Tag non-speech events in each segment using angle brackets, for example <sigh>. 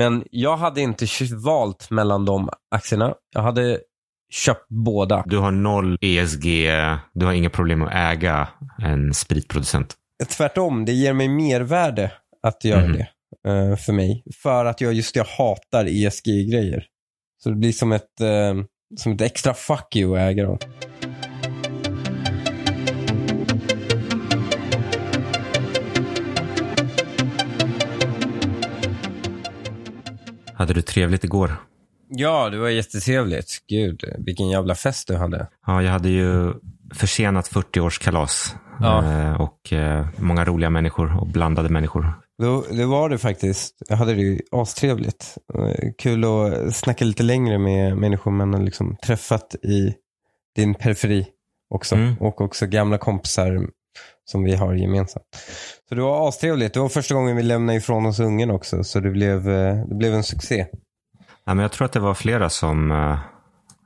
Men jag hade inte valt mellan de aktierna. Jag hade köpt båda. Du har noll ESG, du har inga problem att äga en spritproducent. Tvärtom, det ger mig mervärde att göra Mhm. det eh, för mig. För att jag just jag hatar ESG-grejer. Så det blir som ett, eh, som ett extra fuck you att äga dem. Hade du trevligt igår? Ja, det var jättetrevligt. Gud, vilken jävla fest du hade. Ja, jag hade ju försenat 40-årskalas. Ja. Eh, och eh, många roliga människor och blandade människor. Det, var det faktiskt. Jag hade det ju astrevligt. Eh, Kul att snacka lite längre med människor man har liksom träffat i din periferi också. Mm. Och också gamla kompisar som vi har gemensamt. Så det var astrevligt. Det var första gången vi lämnade ifrån oss ungen också. Så det blev, eh, det blev en succé. Ja, men jag tror att det var flera som eh,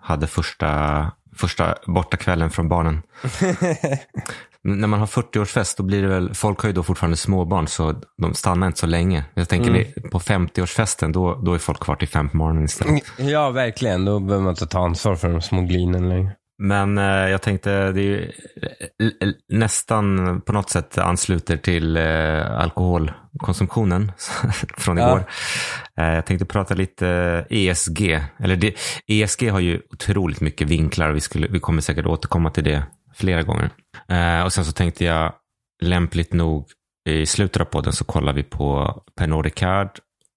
hade första, första bortakvällen från barnen. <laughs> När man har 40-årsfest, då blir det väl, folk har ju då fortfarande småbarn så de stannar inte så länge. Jag tänker Mm. vi- på 50-årsfesten, då, då är folk kvar till fem på morgonen istället. ja, verkligen. Då behöver man inte ta ansvar för de små glinen längre. Men eh, jag tänkte, det är eh, l- nästan på något sätt ansluter till eh, alkoholkonsumtionen <laughs> från Ja. igår. Eh, jag tänkte prata lite ESG. Eller det, ESG har ju otroligt mycket vinklar och vi, skulle, vi kommer säkert återkomma till det flera gånger. Eh, och sen så tänkte jag lämpligt nog i slutet av podden så kollar vi på Pernod Ricard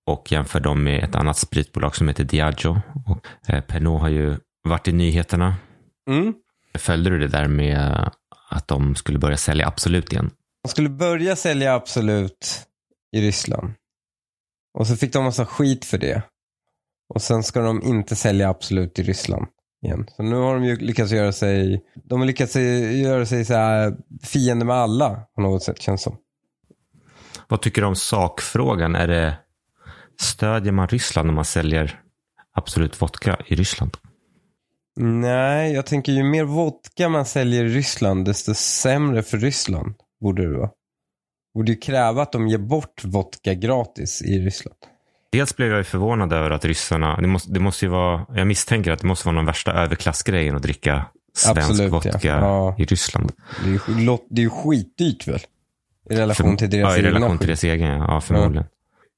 och jämför dem med ett annat spritbolag som heter Diageo. Och, eh, Pernod har ju varit i nyheterna Mm. Följde du det där med att de skulle börja sälja Absolut igen? De skulle börja sälja Absolut i Ryssland. Och så fick de massa skit för det. Och sen ska de inte sälja Absolut i Ryssland igen. Så nu har de ju lyckats göra sig, de har lyckats göra sig så här fiende med alla på något sätt känns som. Vad tycker du om sakfrågan? Är det, stödjer man Ryssland om man säljer Absolut vodka i Ryssland? Nej, jag tänker ju mer vodka man säljer i Ryssland, desto sämre för Ryssland borde det vara. Borde ju kräva att de ger bort vodka gratis i Ryssland. Dels blev jag förvånad över att ryssarna, det måste, det måste ju vara, jag misstänker att det måste vara någon värsta överklassgrejen att dricka svensk Absolut, ja. vodka Ja. i Ryssland. Det är ju, det är ju skitdyrt väl? I relation till deras ja, i relation till deras egen, ja förmodligen.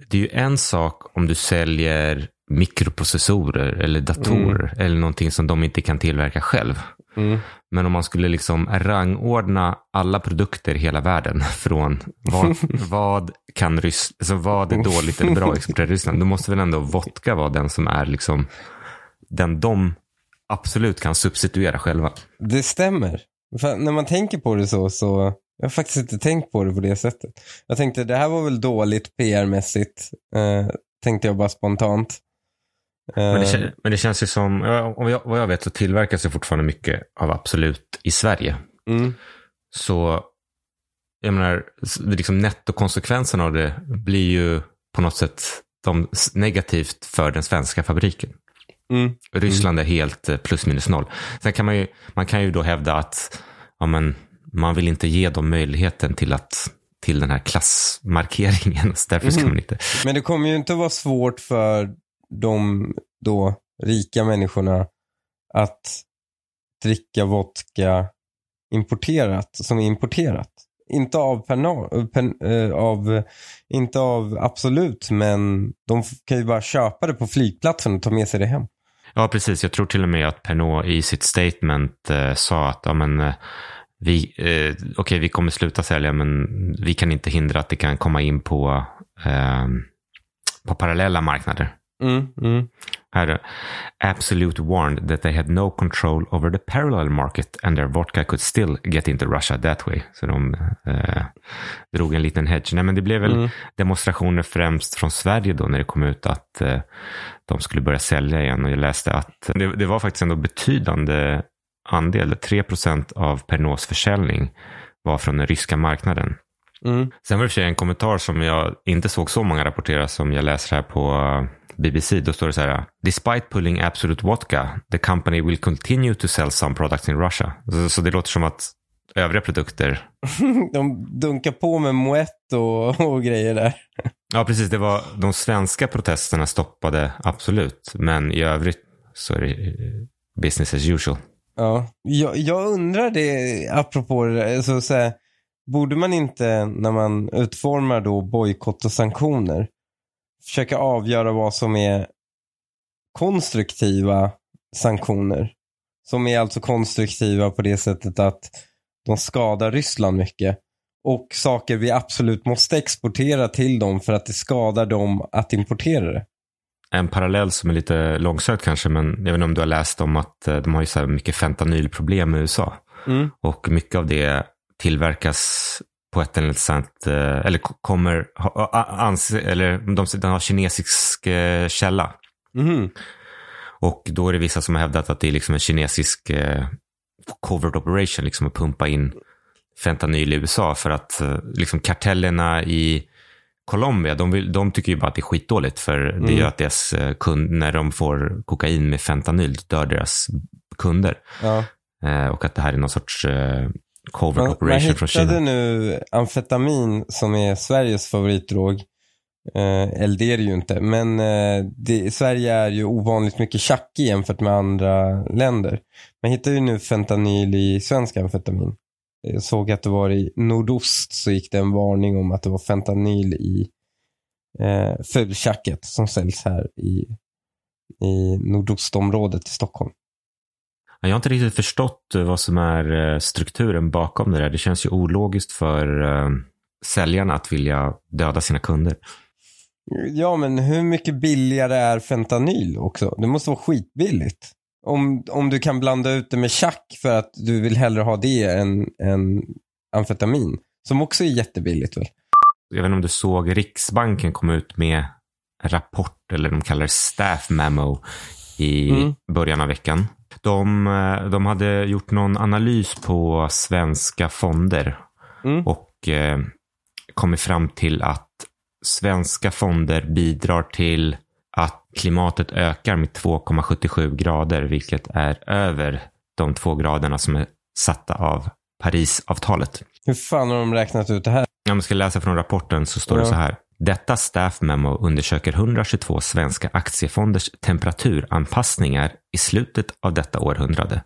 Det är ju en sak om du säljer mikroprocessorer eller datorer eller någonting som de inte kan tillverka själv. Mm. Men om man skulle liksom rangordna alla produkter i hela världen <laughs> från vad, <laughs> vad kan Ryss, alltså vad är dåligt eller bra exporterat till Ryssland, då måste väl ändå vodka vara den som är liksom den de absolut kan substituera själva. Det stämmer. För när man tänker på det så, så jag har faktiskt inte tänkt på det på det sättet. Jag tänkte det här var väl dåligt PR-mässigt, eh, tänkte jag bara spontant. Eh, Men det, kä- men det känns ju som, ja, om jag, vad jag vet så tillverkas det fortfarande mycket av Absolut i Sverige. mm, Så jag menar, liksom nettokonsekvensen av det blir ju på något sätt de, negativt för den svenska fabriken. mm, Ryssland är helt eh, plus minus noll. Sen kan man ju, man kan ju då hävda att ja, men, man vill inte ge dem möjligheten till, att, till den här klassmarkeringen. <laughs> Så därför ska Mhm. man inte. Men det kommer ju inte vara svårt för de då rika människorna att dricka vodka importerat, som är importerat. Inte av, perna, pen, eh, av, inte av Absolut, men de kan ju bara köpa det på flygplatsen och ta med sig det hem. Ja, precis. Jag tror till och med att Pernod i sitt statement eh, sa att ja, men, eh, vi, eh, okej, vi kommer sluta sälja, men vi kan inte hindra att det kan komma in på, eh, på parallella marknader. Mm, mm. Här. Absolute warned that they had no control over the parallel market and their vodka could still get into Russia that way. Så de eh, drog en liten hedge. Nej, men det blev väl Mm. demonstrationer främst från Sverige då när det kom ut att eh, de skulle börja sälja igen. Och jag läste att det, det var faktiskt ändå betydande andel, 3% av Pernods försäljning var från den ryska marknaden. Mm. Sen var det för sig en kommentar som jag inte såg så många rapportera som jag läser här på BBC. Då står det så här. Despite pulling Absolute Vodka, the company will continue to sell some products in Russia. Så, så det låter som att övriga produkter, <laughs> De dunkar på med Moët och, och grejer där. Ja, precis. Det var de svenska protesterna stoppade absolut. Men i övrigt så är det eh, business as usual. Ja, jag, jag undrar det apropå det där, alltså, så här, borde man inte när man utformar då bojkott och sanktioner försöka avgöra vad som är konstruktiva sanktioner? Som är alltså konstruktiva på det sättet att de skadar Ryssland mycket. Och saker vi absolut måste exportera till dem för att det skadar dem att importera det. En parallell som är lite långsökt kanske, men jag vet inte om du har läst om att eh, de har ju så här mycket fentanylproblem i USA. Mm. Och mycket av det tillverkas på ett eller annat sätt, eh, eller kommer, anse, eller de, den har kinesisk eh, källa. Mhm. Och då är det vissa som har hävdat att det är liksom en kinesisk eh, covert operation, liksom att pumpa in fentanyl i USA för att eh, liksom kartellerna i Colombia, de, vill, de tycker ju bara att det är skitdåligt för det Mm. gör att deras kund, när de får kokain med fentanyl, dör deras kunder. Ja. Eh, och att det här är någon sorts eh, covert Man, man operation från hittade Kina. nu amfetamin som är Sveriges favoritdrog. Eh, eller det är det ju inte. Men eh, det, Sverige är ju ovanligt mycket tjackig jämfört med andra länder. Man hittar ju nu fentanyl i svensk amfetamin. Jag såg att det var i nordost så gick det en varning om att det var fentanyl i eh, fultjacket som säljs här i, i nordostområdet i Stockholm. Jag har inte riktigt förstått eh, vad som är eh, strukturen bakom det där. Det känns ju ologiskt för eh, säljarna att vilja döda sina kunder. Ja, men hur mycket billigare är fentanyl också? Det måste vara skitbilligt. Om, om du kan blanda ut det med chack för att du vill hellre ha det än, än amfetamin. Som också är jättebilligt väl? Jag vet inte om du såg Riksbanken kom ut med en rapport, eller de kallar det staff memo, i Mm. början av veckan. De, eh, de hade gjort någon analys på svenska fonder Mm. och eh, kommit fram till att svenska fonder bidrar till att klimatet ökar med 2,77 grader, vilket är över de två graderna som är satta av Parisavtalet. Hur fan har de räknat ut det här? Om jag ska läsa från rapporten så står det Ja. så här. Detta staff memo undersöker 122 svenska aktiefonders temperaturanpassningar i slutet av detta århundrade.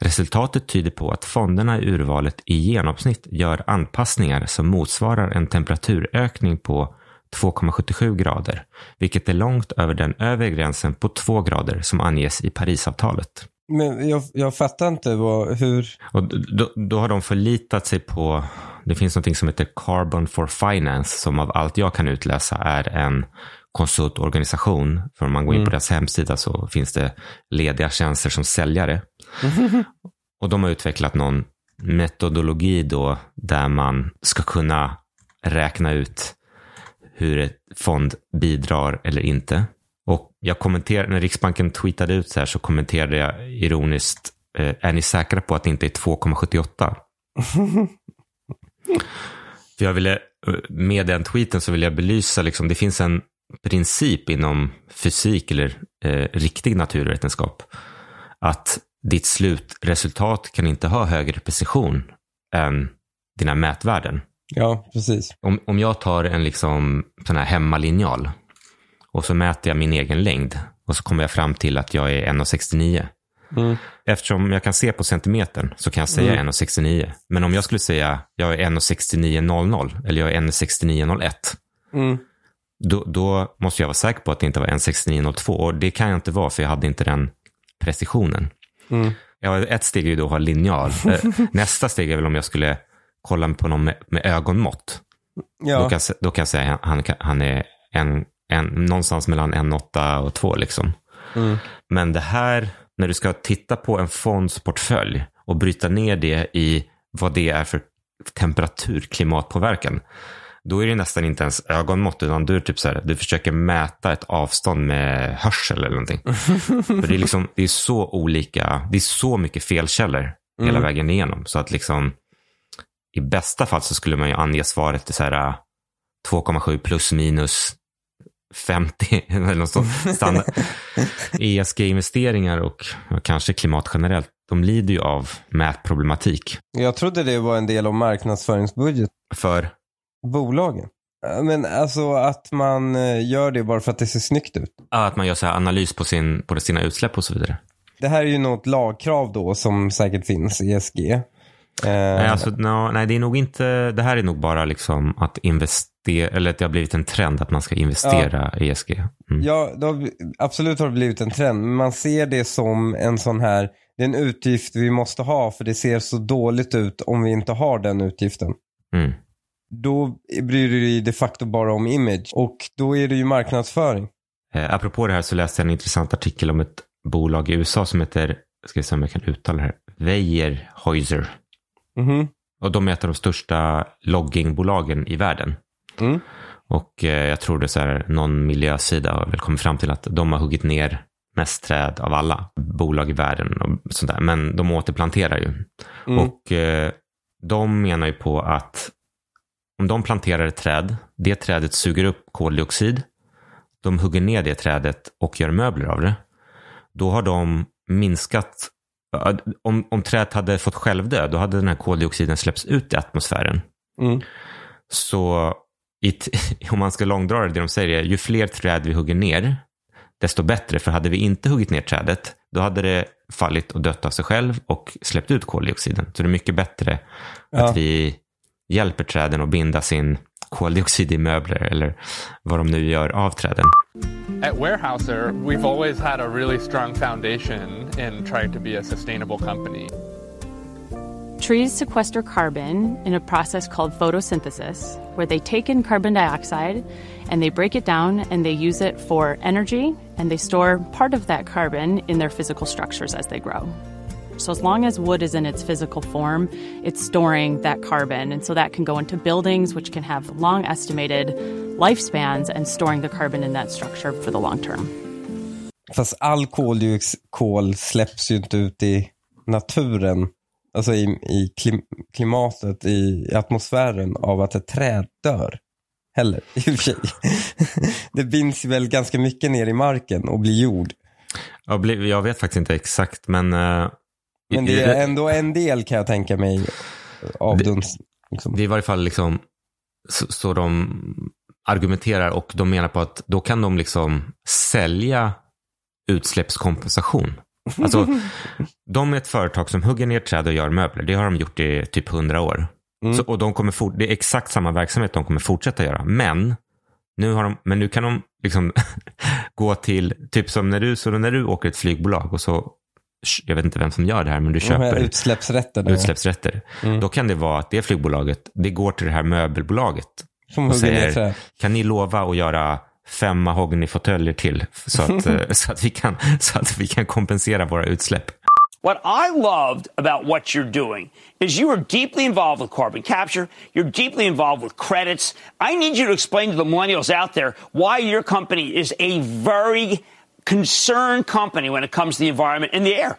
Resultatet tyder på att fonderna i urvalet i genomsnitt gör anpassningar som motsvarar en temperaturökning på 2,77 grader, vilket är långt över den övre gränsen på 2 grader som anges i Parisavtalet. Men jag, jag fattar inte vad, hur... Och då, då har de förlitat sig på, det finns något som heter Carbon for Finance som av allt jag kan utläsa är en konsultorganisation. För om man går in på deras hemsida så finns det lediga tjänster som säljare. <laughs> Och de har utvecklat någon metodologi då där man ska kunna räkna ut hur ett fond bidrar eller inte. Och jag kommenterade, när Riksbanken tweetade ut så här så kommenterade jag ironiskt, eh, är ni säkra på att det inte är 2,78? <laughs> För jag ville, eh, med den tweeten så vill jag belysa, liksom, det finns en princip inom fysik eller eh, riktig naturvetenskap. Att ditt slutresultat kan inte ha högre precision än dina mätvärden. Ja, precis. Om, om jag tar en liksom, sån här hemmalinjal och så mäter jag min egen längd och så kommer jag fram till att jag är 1,69. Mm. Eftersom jag kan se på centimetern så kan jag säga Mm. 1,69. Men om jag skulle säga jag är 1,69,00 eller jag är 1,69,01 Mm. då, då måste jag vara säker på att det inte var 1,69,02 och det kan jag inte vara för jag hade inte den precisionen. Mm. Ja, ett steg är ju då att ha linjal. <laughs> Eh, Nästa steg är väl om jag skulle kolla på någon med, med ögonmått. Då, Ja, kan, jag sä- då kan jag säga att han, kan- han är en, en, någonstans mellan 1,8 och 2 liksom. Mm. Men det här, när du ska titta på en fonds portfölj och bryta ner det i vad det är för temperatur, klimatpåverkan. Då är det nästan inte ens ögonmått, utan du, typ så här, du försöker mäta ett avstånd med hörsel eller någonting. <laughs> För det är, liksom, det är så olika, det är så mycket felkällor hela Mm. vägen igenom. Så att liksom, i bästa fall så skulle man ju ange svaret till så här, äh, 2,7 plus minus 50 eller något sånt. <laughs> ESG-investeringar och kanske klimat generellt, de lider ju av mätproblematik. jag trodde det var en del av marknadsföringsbudget. För Bolagen. Men alltså att man eh, gör det bara för att det ser snyggt ut. Att man gör så analys på, sin, på sina utsläpp och så vidare. Det här är ju något lagkrav då som säkert finns i ESG. Eh, Nej, alltså, no, nej, det är nog inte, det här är nog bara liksom att investera, eller att det har blivit en trend att man ska investera i ESG. Mm. Ja, det har, absolut har det blivit en trend, men man ser det som en sån här, det är en utgift vi måste ha för det ser så dåligt ut om vi inte har den utgiften. Mm. Då bryr du dig de facto bara om image och då är det ju marknadsföring. Eh, apropå det här så läste jag en intressant artikel om ett bolag i USA som heter, ska jag se om jag kan uttala det här, Weyerhaeuser. Mhm. Och de är ett av de största loggingbolagen i världen. Mm. Och eh, jag tror det är så här, någon miljösida har väl kommit fram till att de har huggit ner mest träd av alla bolag i världen. Och sånt där. Men de återplanterar ju. Mm. Och eh, de menar ju på att om de planterar ett träd, det trädet suger upp koldioxid, de hugger ner det trädet och gör möbler av det, då har de minskat, om, om trädet hade fått självdö, då hade den här koldioxiden släppts ut i atmosfären. Mm. Så i <laughs> om man ska långdra det, det de säger är ju fler träd vi hugger ner, desto bättre. För hade vi inte huggit ner trädet, då hade det fallit och dött av sig själv och släppt ut koldioxiden. Så det är mycket bättre Ja. att vi hjälper träden att binda sin koldioxid i möbler eller vad de nu gör av träden. At Warehouser, we've always had a really strong foundation in trying to be a sustainable company. Trees sequester carbon in a process called photosynthesis, where they take in carbon dioxide and they break it down and they use it for energy and they store part of that carbon in their physical structures as they grow. So, as long as wood is in its physical form, it's storing that carbon. And so that can go into buildings, which can have long estimated lifespans, and storing the carbon in that structure for the long term. Fast all koldioxid kol släpps ju inte ut i naturen. Alltså i, i klim, klimatet, i atmosfären av att ett träd dör. Heller, i och för sig. <laughs> Det binds väl ganska mycket ner i marken och blir jord. Jag, vet faktiskt inte exakt, men... Men det är ändå en del kan jag tänka mig av Det- duns. Liksom. Det är i varje fall liksom så, så de argumenterar och de menar på att då kan de liksom sälja utsläppskompensation. Alltså, <laughs> de är ett företag som hugger ner träd och gör möbler. Det har de gjort i typ hundra år. Mm. Så, och de kommer fort, det är exakt samma verksamhet de kommer fortsätta göra. Men nu, har de, men nu kan de liksom <laughs> gå till, typ som när du, så när du åker ett flygbolag och så, jag vet inte vem som gör det här, men du köper utsläppsrätterna. utsläppsrätter. Mm. Då kan det vara att det flygbolaget, det går till det här möbelbolaget Som och säger, kan ni lova att göra fem mahognyfåtöljer till så att, <laughs> eh, så, att vi kan, så att vi kan kompensera våra utsläpp? What I loved about what you're doing is you are deeply involved with carbon capture. You're deeply involved with credits. I need you to explain to the millennials out there why your company is a very concerned company when it comes to the environment and the air.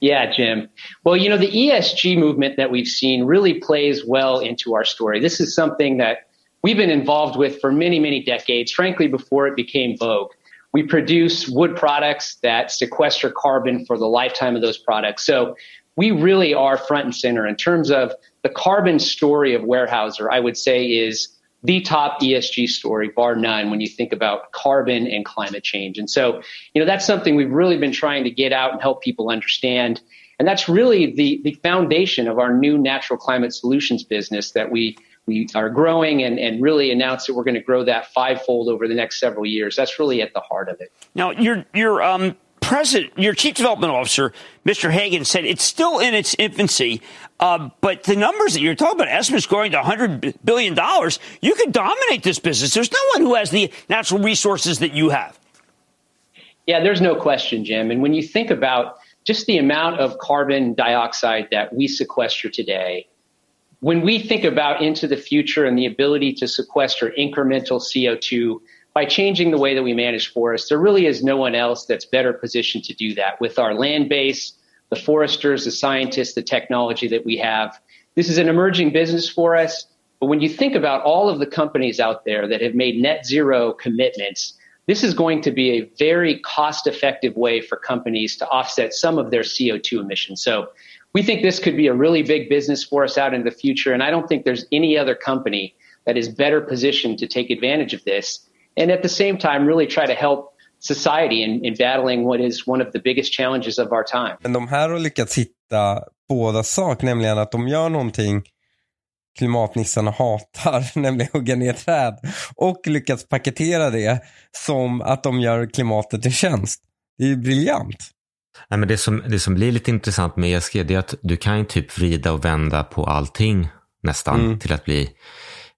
Yeah, Jim. Well, you know, the ESG movement that we've seen really plays well into our story. This is something that we've been involved with for many, many decades, frankly, before it became vogue. We produce wood products that sequester carbon for the lifetime of those products. So we really are front and center in terms of the carbon story of Warehouser, I would say is the top ESG story, bar none, when you think about carbon and climate change. And so, you know, that's something we've really been trying to get out and help people understand. And that's really the, the foundation of our new natural climate solutions business that we, we are growing and, and really announced that we're going to grow that fivefold over the next several years. That's really at the heart of it. Now, your your um, president, your chief development officer, Mr. Hagan, said it's still in its infancy, uh, but the numbers that you're talking about, estimates growing to 100 billion dollars, you could dominate this business. There's no one who has the natural resources that you have. Yeah, there's no question, Jim. And when you think about just the amount of carbon dioxide that we sequester today, when we think about into the future and the ability to sequester incremental CO2 by changing the way that we manage forests, there really is no one else that's better positioned to do that with our land base, the foresters, the scientists, the technology that we have. This is an emerging business for us. But when you think about all of the companies out there that have made net zero commitments, this is going to be a very cost effective way for companies to offset some of their CO2 emissions. So we think this could be a really big business for us out in the future. And I don't think there's any other company that is better positioned to take advantage of this. And at the same time, really try to help society in, in battling what is one of the biggest challenges of our time. Men de här har lyckats hitta båda sak, nämligen att de gör någonting klimatnissarna hatar, <laughs> nämligen hugga ner träd. Och lyckats paketera det som att de gör klimatet en tjänst. Det är ju briljant. Nej, men det, som, det som blir lite intressant med ESG det är att du kan ju typ vrida och vända på allting nästan Mm. till att bli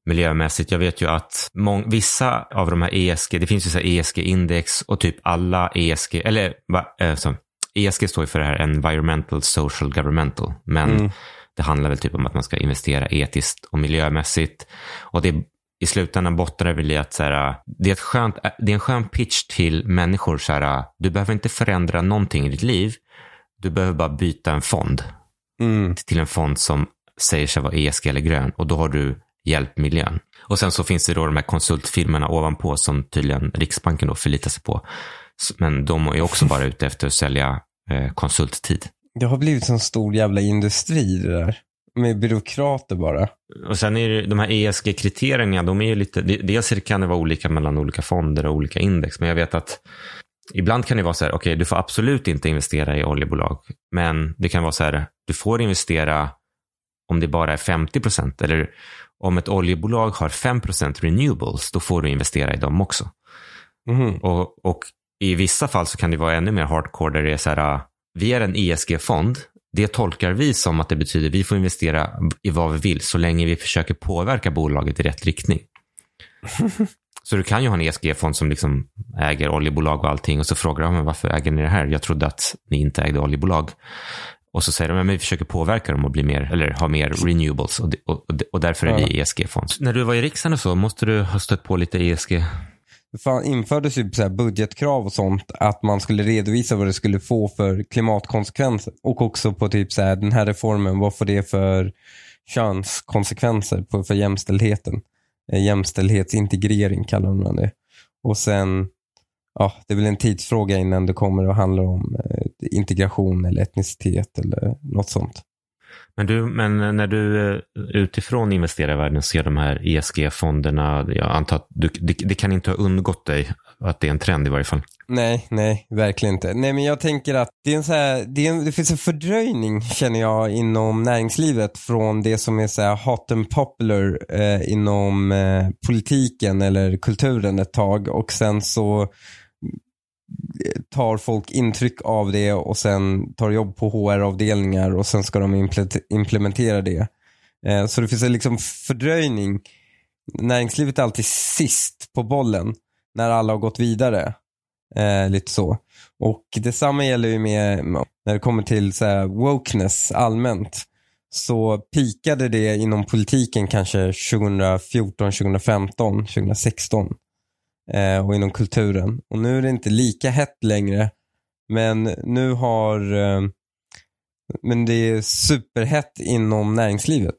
miljömässigt. Jag vet ju att mång, vissa av de här ESG, det finns ju så ESG-index och typ alla ESG, eller eh, så, ESG står ju för det här Environmental, Social, Governmental. Men Mm. det handlar väl typ om att man ska investera etiskt och miljömässigt. Och det i slutändan bottnar det väl i att så här, det, är ett skönt, det är en skön pitch till människor. Så här, du behöver inte förändra någonting i ditt liv. Du behöver bara byta en fond Mm. till en fond som säger sig vara ESG eller grön och då har du hjälpt miljön. Och sen så finns det då de här konsultfirmorna ovanpå som tydligen Riksbanken då förlitar sig på. Men de är också bara ute efter att sälja eh, konsulttid. Det har blivit en stor jävla industri det där. Med byråkrater bara. Och sen är det de här ESG-kriterierna, de är ju lite, det- dels kan det vara olika mellan olika fonder och olika index, men jag vet att ibland kan det vara så här, okej, du får absolut inte investera i oljebolag, men det kan vara så här, du får investera om det bara är 50 procent, eller om ett oljebolag har 5 procent renewables, då får du investera i dem också. Mhm. Och, och i vissa fall så kan det vara ännu mer hardcore där det är så här, vi är en ESG-fond. Det tolkar vi som att det betyder vi får investera i vad vi vill så länge vi försöker påverka bolaget i rätt riktning. <laughs> så du kan ju ha en ESG-fond som liksom äger oljebolag och allting och så frågar de "Men varför äger ni det här? Jag trodde att ni inte ägde oljebolag. Och så säger de att vi försöker påverka dem och bli mer, eller ha mer renewables och, och, och, därför är Ja. vi ESG-fond. När du var i riksdagen och så, måste du ha stött på lite ESG? Det fan infördes ju så här budgetkrav och sånt att man skulle redovisa vad det skulle få för klimatkonsekvenser. Och också på typ så här, den här reformen, vad får det för könskonsekvenser på, för jämställdheten? Eh, jämställdhetsintegrering kallar man det. Och sen, ja, det är väl en tidsfråga innan det kommer att handla om eh, integration eller etnicitet eller något sånt. Men, du, men när du eh, utifrån investerarvärlden ser de här ESG-fonderna, jag antar att du, det, det kan inte ha undgått dig att det är en trend i varje fall. Nej, nej, verkligen inte. Nej, men jag tänker att det, är en så här, det, en, det finns en fördröjning känner jag inom näringslivet från det som är så här hot and popular eh, inom eh, politiken eller kulturen ett tag och sen så tar folk intryck av det och sen tar jobb på HR-avdelningar och sen ska de implementera det. Eh, så det finns en liksom fördröjning. Näringslivet är alltid sist på bollen när alla har gått vidare. Eh, lite så. Och detsamma gäller ju med när det kommer till så här, wokeness allmänt. Så pikade det inom politiken kanske 2014, 2015, 2016. Eh, och inom kulturen. Och nu är det inte lika hett längre. Men nu har eh, men det är superhett inom näringslivet.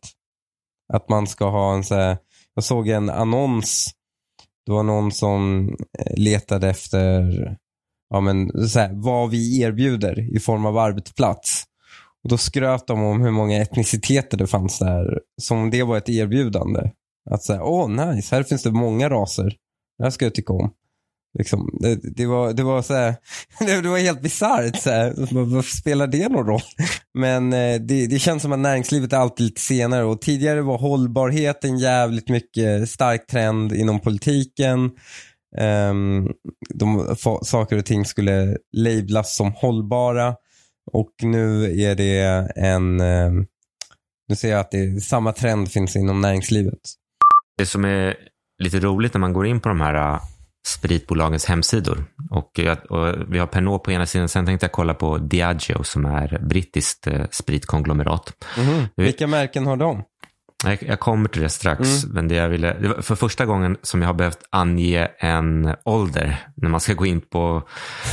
Att man ska ha en så här, jag såg en annons det var någon som eh, letade efter ja, men, så här, vad vi erbjuder i form av arbetsplats. Och Då skröt de om hur många etniciteter det fanns där. Som om det var ett erbjudande. Att säga, åh nice, här finns det många raser. Det här ska jag tycka om. Liksom, det, det, var, det var så här, <laughs> det, det var helt bisarrt. Varför spelar det någon roll? Men eh, det, det känns som att näringslivet är alltid lite senare och tidigare var hållbarhet en jävligt mycket stark trend inom politiken. Um, de, saker och ting skulle lablas som hållbara och nu är det en, um, nu ser jag att det är, samma trend finns inom näringslivet. Det som är lite roligt när man går in på de här äh, spritbolagens hemsidor. Och, och vi har Pernod på ena sidan, sen tänkte jag kolla på Diageo som är brittiskt eh, spritkonglomerat. Du- Vilka märken har de? Jag, jag kommer till det strax, men det jag ville, det var för första gången som jag har behövt ange en ålder när man ska gå in på,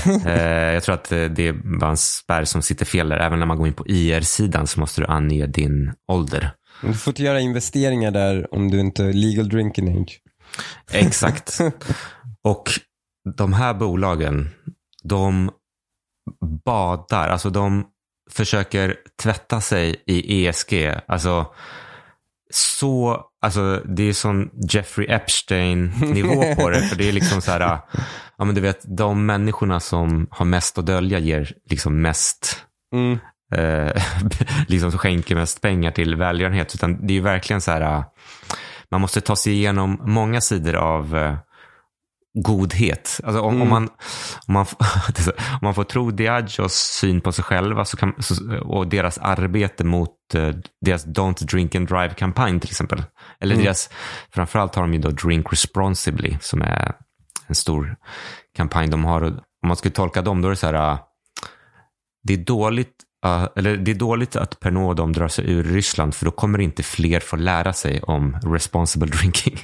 <laughs> eh, jag tror att eh, det var en spärr som sitter fel där, även när man går in på IR-sidan så måste du ange din ålder. Du får inte göra investeringar där om du inte är legal drinking age. Exakt. <laughs> Och de här bolagen, de badar, alltså de försöker tvätta sig i ESG. Alltså så Alltså det är sån Jeffrey Epstein-nivå <laughs> på det. För det är liksom så här, ja men du vet, de människorna som har mest att dölja ger liksom mest, Mm. eh, <laughs> liksom skänker mest pengar till välgörenhet. Utan det är ju verkligen så här, man måste ta sig igenom många sidor av eh, godhet. Alltså om, om, man, om, man, <laughs> om man får tro Diageos syn på sig själva så kan, så, och deras arbete mot eh, deras Don't Drink and Drive-kampanj till exempel. Eller deras, framförallt har de ju då Drink Responsibly som är en stor kampanj de har. Om man skulle tolka dem då är det så här, ah, det är dåligt Uh, eller det är dåligt att Pernod och de drar sig ur Ryssland för då kommer inte fler få lära sig om responsible <laughs> drinking.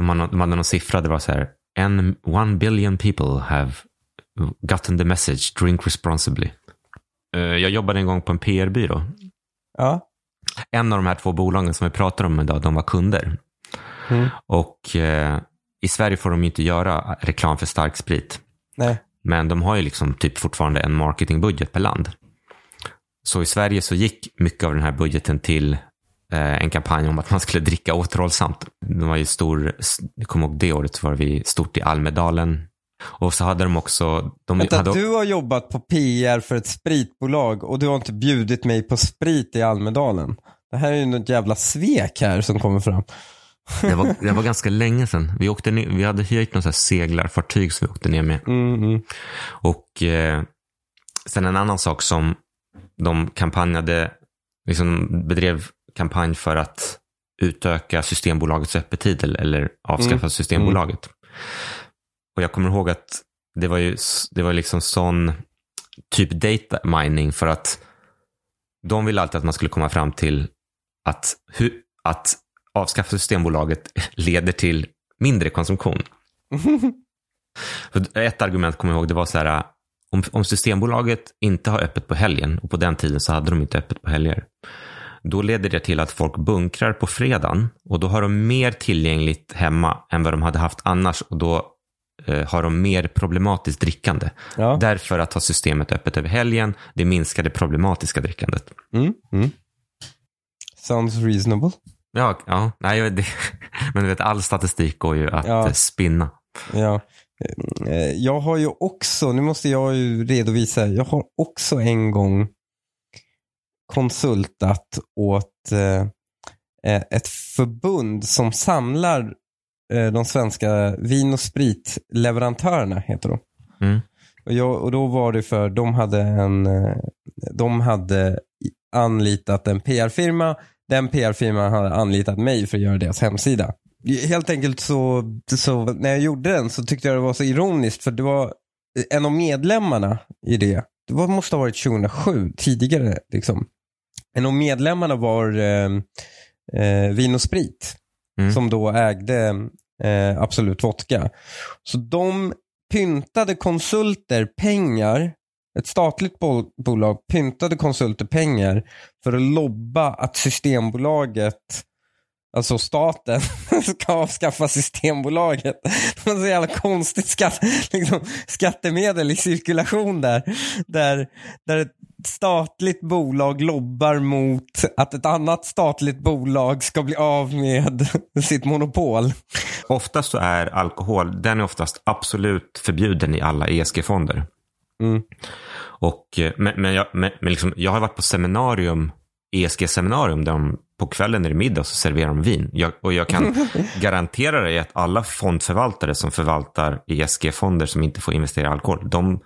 <laughs> man, de hade någon siffra, det var så här, en, one billion people have gotten the message, drink responsibly. Uh, jag jobbade en gång på en PR-byrå. Ja. En av de här två bolagen som vi pratar om idag, de var kunder. Mm. Och uh, i Sverige får de inte göra reklam för starksprit. Nej. Men de har ju liksom typ fortfarande en marketingbudget per land. Så i Sverige så gick mycket av den här budgeten till eh, en kampanj om att man skulle dricka återhållsamt. De var ju stor, jag kommer ihåg det året så var vi stort i Almedalen. Och så hade de också... De Vänta, hade, du har jobbat på PR för ett spritbolag och du har inte bjudit mig på sprit i Almedalen. Det här är ju något jävla svek här som kommer fram. Det, var, det var ganska länge sedan. Vi, åkte ner, vi hade hyrt något seglarfartyg som vi åkte ner med. Mm, mm. Och eh, sen en annan sak som de kampanjade, liksom bedrev kampanj för att utöka Systembolagets öppettider eller avskaffa Mm. Systembolaget. Och jag kommer ihåg att det var ju det var liksom sån typ data mining för att de ville alltid att man skulle komma fram till att, hu, att avskaffa Systembolaget leder till mindre konsumtion. <laughs> Ett argument kommer jag ihåg, det var så här, om, om Systembolaget inte har öppet på helgen, och på den tiden så hade de inte öppet på helger, då leder det till att folk bunkrar på fredagen och då har de mer tillgängligt hemma än vad de hade haft annars och då eh, har de mer problematiskt drickande. Ja. Därför att ha systemet öppet över helgen, det minskar det problematiska drickandet. Mm, mm. Sounds reasonable. Ja, ja nej, det. <laughs> men du vet, all statistik går ju att Ja. eh, spinna. Ja. Eh, Jag har ju också, nu måste jag ju redovisa, jag har också en gång konsultat åt eh, ett förbund som samlar de svenska vin och spritleverantörerna, heter de. Mm. Och, jag, och då var det för, de hade en, de hade anlitat en PR-firma. Den PR-firman hade anlitat mig för att göra deras hemsida. Helt enkelt så, så när jag gjorde den så tyckte jag det var så ironiskt för det var en av medlemmarna i det, det var, måste ha varit 2007, tidigare liksom. En av medlemmarna var eh, eh, Vin och Sprit Mm. som då ägde eh, Absolut Vodka. Så de pyntade konsulter pengar, ett statligt bol- bolag pyntade konsulter pengar för att lobba att Systembolaget, alltså staten, <laughs> ska avskaffa Systembolaget. Det var så jävla konstigt skatt, liksom, skattemedel i cirkulation där. Där, där ett statligt bolag lobbar mot att ett annat statligt bolag ska bli av med <laughs> sitt monopol. Oftast så är alkohol, den är oftast absolut förbjuden i alla ESG-fonder. Mm. Och, eh, men men, jag, men, men liksom, jag har varit på seminarium, ESG-seminarium, där de, på kvällen är det middag så serverar de vin. Jag, och jag kan <laughs> garantera dig att alla fondförvaltare som förvaltar ESG-fonder som inte får investera i alkohol, de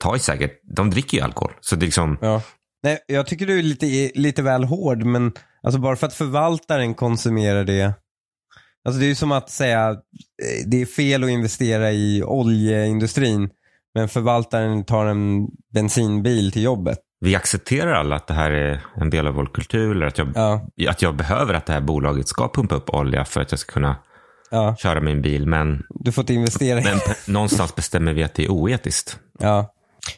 tar ju säkert, de dricker ju alkohol. Så det är liksom, Ja. Nej, jag tycker du är lite, lite väl hård, men alltså bara för att förvaltaren konsumerar det. Alltså det är ju som att säga eh, det är fel att investera i oljeindustrin, men förvaltaren tar en bensinbil till jobbet. vi accepterar alla att det här är en del av vår kultur, eller att jag, Ja, att jag behöver att det här bolaget ska pumpa upp olja för att jag ska kunna ja. köra min bil. Men, Du får inte investera men <laughs> någonstans bestämmer vi att det är oetiskt. Ja.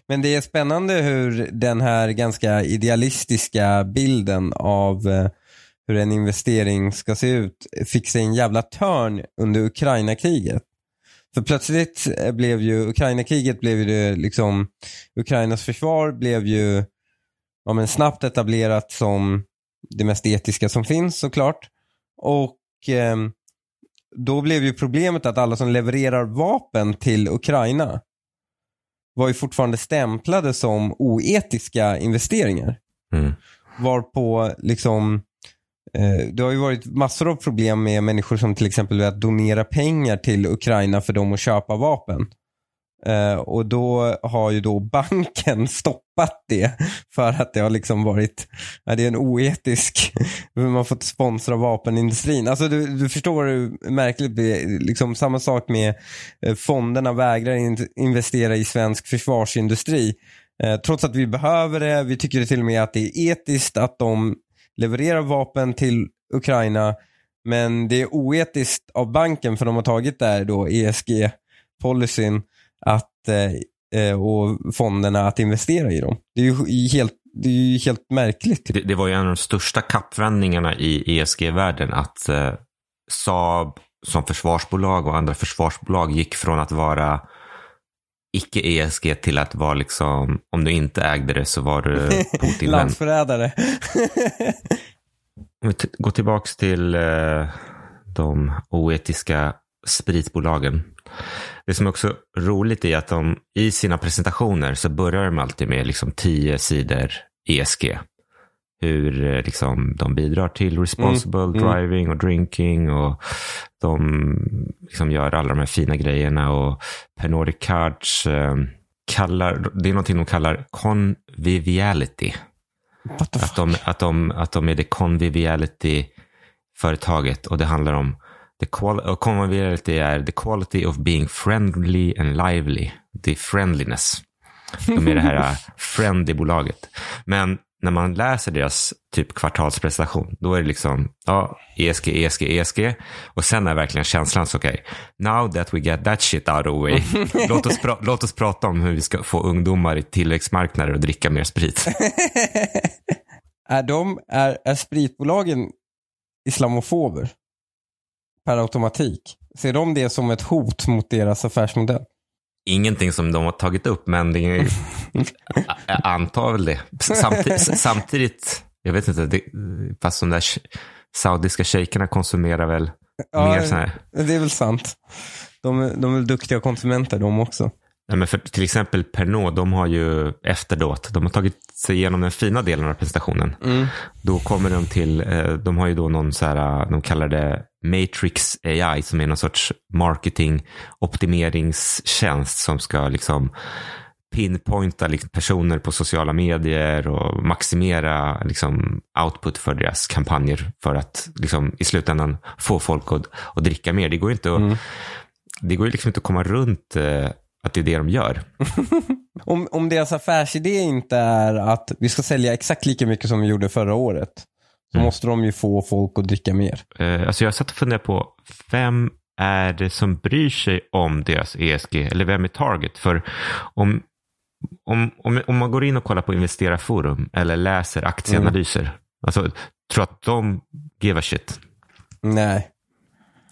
Men det är spännande hur den här ganska idealistiska bilden av eh, hur en investering ska se ut fick sig en jävla törn under Ukraina-kriget. För plötsligt eh, blev ju Ukraina-kriget blev ju det liksom, Ukrainas försvar blev ju ja, men snabbt etablerat som det mest etiska som finns såklart. Och eh, då blev ju problemet att alla som levererar vapen till Ukraina var ju fortfarande stämplade som oetiska investeringar. Mm. Varpå liksom Eh, det har ju varit massor av problem med människor som till exempel vill donera pengar till Ukraina för dem att köpa vapen. Eh, och då har ju då banken <laughs> stoppat det för att det har liksom varit, ja, det är en oetisk, <laughs> man har fått sponsra vapenindustrin. Alltså du, du förstår hur märkligt det är. Liksom samma sak med eh, fonderna vägrar in, investera i svensk försvarsindustri. Trots att vi behöver det, vi tycker till och med att det är etiskt att de levererar vapen till Ukraina. Men det är oetiskt av banken för de har tagit där då ESG-policyn att, eh, eh, och fonderna att investera i dem. Det är ju helt, det är ju helt märkligt. Det, det var ju en av de största kappvändningarna i ESG-världen att eh, Saab som försvarsbolag och andra försvarsbolag gick från att vara icke ESG till att vara liksom, om du inte ägde det så var du <laughs> Putin-vän. Landsförrädare. <laughs> Om vi går tillbaks till eh, de oetiska spritbolagen. Det som är också roligt är att de i sina presentationer så börjar de alltid med liksom tio sidor ESG. Hur eh, liksom, de bidrar till responsible Mm, mm. driving och drinking och de liksom gör alla de här fina grejerna. Och Pernod Ricard eh, kallar, det är någonting de kallar conviviality. The Att de, att, de, att de är det conviviality-företaget och det handlar om the qual- och conviviality är the quality of being friendly and lively. Det är friendliness. De är det här <laughs> äh, friendly-bolaget. Men när man läser deras typ kvartalspresentation, då är det liksom ja, ESG, ESG, ESG. Och sen är verkligen känslan så okej, now that we get that shit out of the way, <laughs> låt, oss låt oss prata om hur vi ska få ungdomar i tillväxtmarknader att dricka mer sprit. <laughs> är, de, är, är spritbolagen islamofober? Per automatik? Ser de det som ett hot mot deras affärsmodell? Ingenting som de har tagit upp, men det är, <laughs> jag antar väl det. Samtidigt, samtidigt jag vet inte, det, fast de där saudiska shejkerna konsumerar väl mer så här. det är väl sant. De, är- de är väl duktiga konsumenter de också. Nej, men för, till exempel Pernod, de har ju efteråt, de har tagit sig igenom den fina delen av presentationen. Då kommer de till, eh, de har ju då någon så här, de kallar det Matrix AI som är någon sorts marketing optimeringstjänst som ska liksom pinpointa liksom personer på sociala medier och maximera liksom output för deras kampanjer för att liksom i slutändan få folk att, att dricka mer. Det går inte att, det går ju liksom inte att komma runt eh, att det är det de gör. <laughs> Om, om deras affärsidé inte är att vi ska sälja exakt lika mycket som vi gjorde förra året, så Mm. måste de ju få folk att dricka mer. Eh, alltså jag satt och funderade på vem är det som bryr sig om deras ESG eller vem är target? För om, om, om, om man går in och kollar på investerarforum eller läser aktieanalyser, alltså tror att de give a shit. Nej.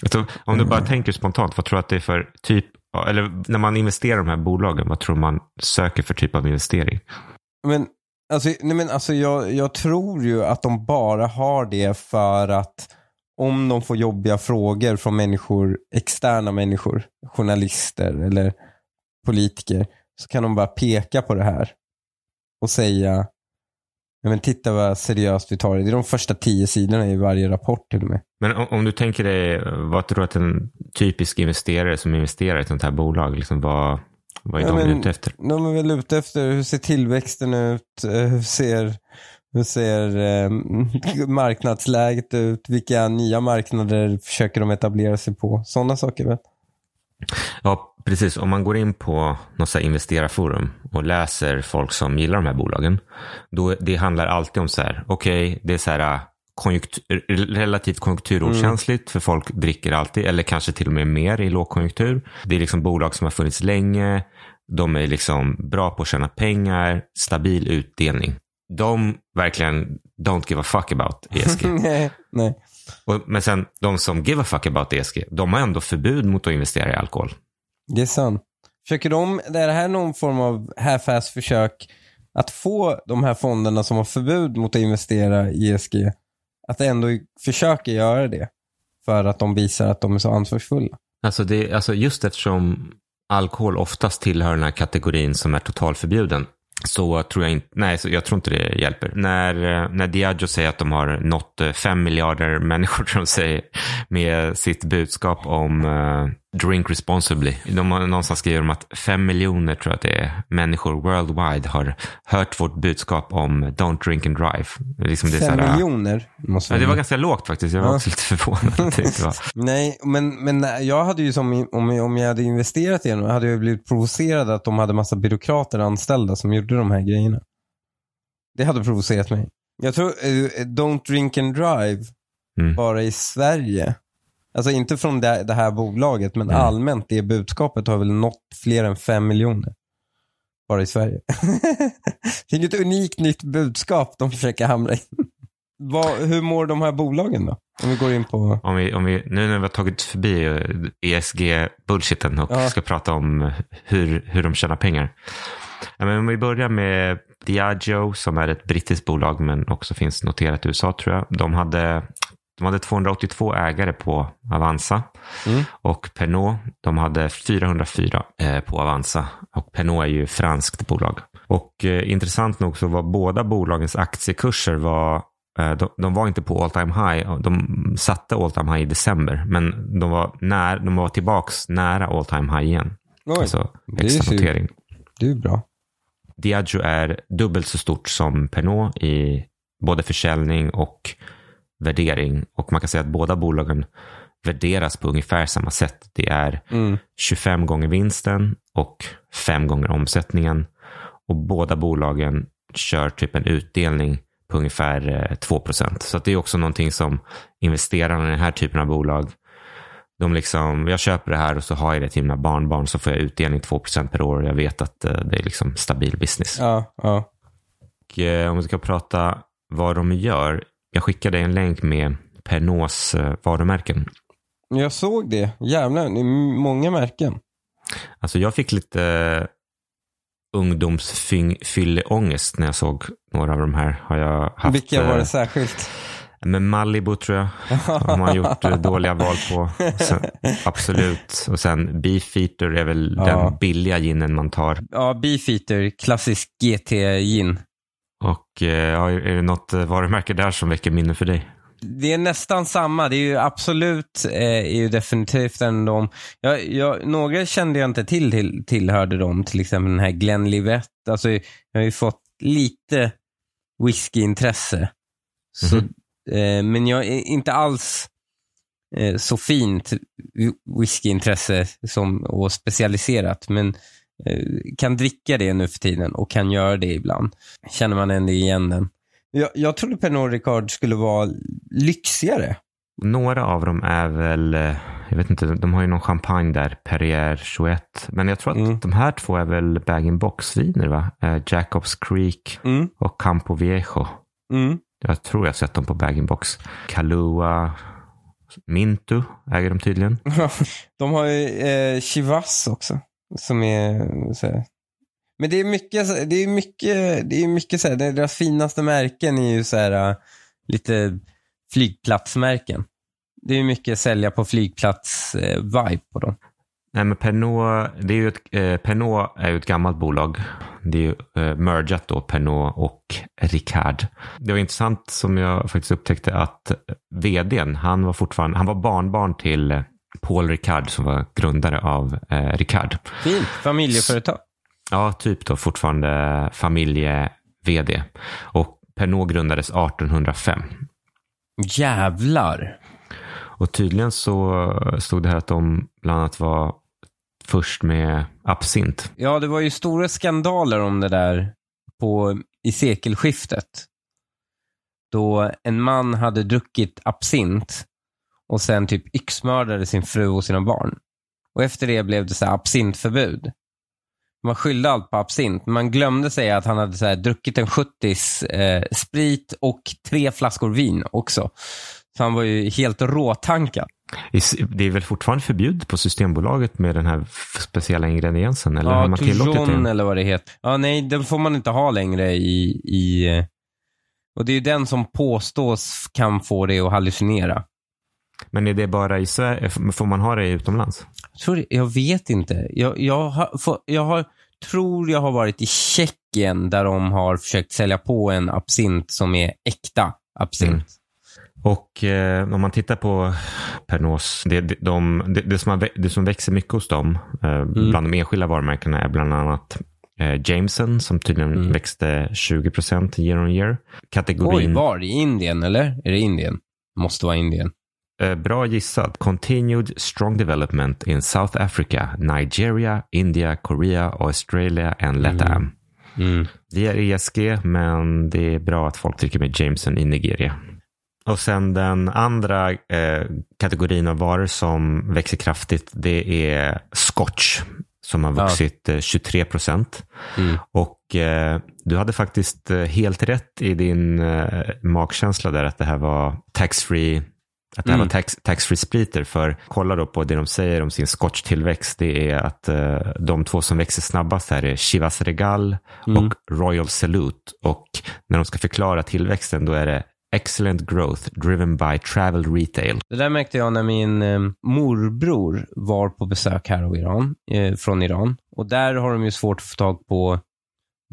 Alltså, om du bara tänker spontant, vad tror du att det är för typ, eller när man investerar i de här bolagen, vad tror man söker för typ av investering? Men, alltså, nej men alltså jag, jag tror ju att de bara har det för att om de får jobbiga frågor från människor, externa människor, journalister eller politiker, så kan de bara peka på det här och säga men titta vad seriöst vi tar det. Det är de första tio sidorna i varje rapport till och med. Men om, om du tänker dig, vad tror du att en typisk investerare som investerar i ett sånt här bolag, liksom, vad, vad är Ja, de men- ute efter? De är väl ute efter hur ser tillväxten ut, eh, hur ser, hur ser eh, <laughs> marknadsläget ut, vilka nya marknader försöker de etablera sig på. Sådana saker väl. Ja, precis. Om man går in på något så investerarforum och läser folk som gillar de här bolagen, då det handlar alltid om så här, okej, det är så här äh, konjunktur, relativt konjunkturokänsligt för folk dricker alltid, eller kanske till och med mer i lågkonjunktur. Det är liksom bolag som har funnits länge, de är liksom bra på att tjäna pengar, stabil utdelning. De verkligen don't give a fuck about <laughs> ESG. nej, nej. Och, men sen de som give a fuck about ESG, de har ändå förbud mot att investera i alkohol. Det är sant. Försöker de, är det här någon form av half försök att få de här fonderna som har förbud mot att investera i ESG att ändå försöka göra det. För att de visar att de är så ansvarsfulla. Alltså, det, alltså just eftersom alkohol oftast tillhör den här kategorin som är totalförbjuden så tror jag inte, nej, så jag tror inte det hjälper. När, när Diageo säger att de har nått fem miljarder människor <laughs> som säger med sitt budskap om uh, drink responsibly. De har någonstans skrivit om att fem miljoner tror jag att det är människor worldwide har hört vårt budskap om don't drink and drive. Liksom fem här, miljoner? Måste ja, det var ganska lågt faktiskt. Jag var ja. också lite förvånad. <laughs> nej, men, men jag hade ju som om, om jag hade investerat i den hade jag blivit provocerad att de hade massa byråkrater anställda som gjorde de här grejerna. Det hade provocerat mig. Jag tror, uh, don't drink and drive, mm. bara i Sverige Alltså inte från det, det här bolaget, men mm. allmänt det budskapet har väl nått fler än fem miljoner. Bara i Sverige. <laughs> det är ett unikt nytt budskap de försöker hamra in. Vad, hur mår de här bolagen då? Om vi går in på... Om vi, om vi, nu när vi har tagit förbi ESG-bullshiten och ja. ska prata om hur, hur de tjänar pengar. Men om vi börjar med Diageo som är ett brittiskt bolag men också finns noterat i USA tror jag. De hade de hade 282 ägare på Avanza mm. och Pernod de hade 404 eh, på Avanza. Och Pernod är ju franskt bolag. Och eh, intressant nog så var båda bolagens aktiekurser var eh, de, de, var inte på all time high. De satte all time high i december, men de var, när, de var tillbaks nära all time high igen. Oj, alltså extra notering. Det är bra. Diageo är dubbelt så stort som Pernod i både försäljning och värdering. Och man kan säga att båda bolagen värderas på ungefär samma sätt. Det är mm. 25 gånger vinsten och 5 gånger omsättningen. Och båda bolagen kör typ en utdelning på ungefär 2 eh, procent. Så det är också någonting som investerarna i den här typen av bolag, de liksom, jag köper det här och så har jag det till mina barnbarn så får jag utdelning 2 procent per år och jag vet att eh, det är liksom stabil business. Ja, ja. Och, eh, om vi ska prata vad de gör jag skickade en länk med Pernods eh, varumärken. Jag såg det. Jävlar, det är många märken. Alltså jag fick lite ungdomsfylleångest när jag såg några av de här. Har jag haft, Vilka var det särskilt? Med Malibu tror jag. De har gjort uh, dåliga val på. Sen, <laughs> absolut. Och sen Beefeater är väl ja. den billiga ginen man tar. Ja, Beefeater, klassisk GT-gin. Och eh, är det något eh, varumärke där som väcker minne för dig? Det är nästan samma. Det är ju absolut, eh, är ju definitivt en de. Jag, jag, några kände jag inte till, till tillhörde dem. Till exempel den här Glenlivet. Alltså, jag har ju fått lite whiskyintresse. Så, mm -hmm. eh, men jag är inte alls eh, så fint whiskyintresse som, och specialiserat. Men kan dricka det nu för tiden och kan göra det ibland. Känner man ändå igen den. Jag, jag trodde Pernod Ricard skulle vara lyxigare. Några av dem är väl, eh, jag vet inte, de har ju någon champagne där, Perrier 21. Men jag tror att mm. de här två är väl bag-in-box-viner va? Eh, Jacobs Creek mm. och Campo Viejo. Mm. Jag tror jag har sett dem på bag-in-box. Kalua, Mintu äger de tydligen. <laughs> de har ju eh, Chivas också. Som är så här. Men det är mycket, det är mycket, det är mycket så här, deras finaste märken är ju så här äh, lite flygplatsmärken. Det är mycket sälja på flygplats-vibe eh, på dem. Nej, men Pernod, det är ju ett, eh, Pernod är ju ett gammalt bolag. Det är ju eh, mergat då, Pernod och Ricard. Det var intressant som jag faktiskt upptäckte att eh, vdn, han var fortfarande, han var barnbarn till eh, Paul Ricard som var grundare av eh, Ricard. Fint, familjeföretag. Ja, typ då fortfarande familje-vd. Och Pernod grundades 1805. Jävlar. Och tydligen så stod det här att de bland annat var först med absint. Ja, det var ju stora skandaler om det där på, i sekelskiftet. Då en man hade druckit absint och sen typ yxmördade sin fru och sina barn. Och efter det blev det så här absintförbud. Man skyllde allt på absint. Man glömde säga att han hade så här druckit en 70s eh, sprit och tre flaskor vin också. Så han var ju helt råtankad. Det är väl fortfarande förbjudet på Systembolaget med den här speciella ingrediensen? Eller ja, har man tillåtit det? eller vad det heter. Ja, nej, den får man inte ha längre i, i, Och det är ju den som påstås kan få dig att hallucinera. Men är det bara i Sverige? Får man ha det utomlands? Jag, tror, det- jag vet inte. Jag, jag, har, få- jag har, tror jag har varit i Tjeckien där de har försökt sälja på en absint som är äkta absint. Mm. Och eh, om man tittar på Pernod, det, det, de, det, det, som har, det som växer mycket hos dem, eh, bland de enskilda varumärkena, är bland annat eh, Jameson som tydligen växte 20% year on year. Oj, Kategorin var? I Indien eller? Är det Indien? Måste vara Indien. Eh, bra gissat. Continued strong development in South Africa, Nigeria, India, Korea, Australia and Latam. Mm. Det är ESG, men det är bra att folk dricker med Jameson i Nigeria. Och sen den andra eh, kategorin av varor som växer kraftigt, det är scotch som har vuxit eh, 23 procent. Mm. Och eh, du hade faktiskt eh, helt rätt i din eh, magkänsla där att det här var tax-free att det här Mm. var tax, tax-free spriter, för kolla då på det de säger om sin scotch-tillväxt. Det är att eh, de två som växer snabbast här är Chivas Regal Mm. och Royal Salute. Och när de ska förklara tillväxten då är det excellent growth driven by travel retail. Det där märkte jag när min eh, morbror var på besök här Iran, eh, från Iran. Och där har de ju svårt att få tag på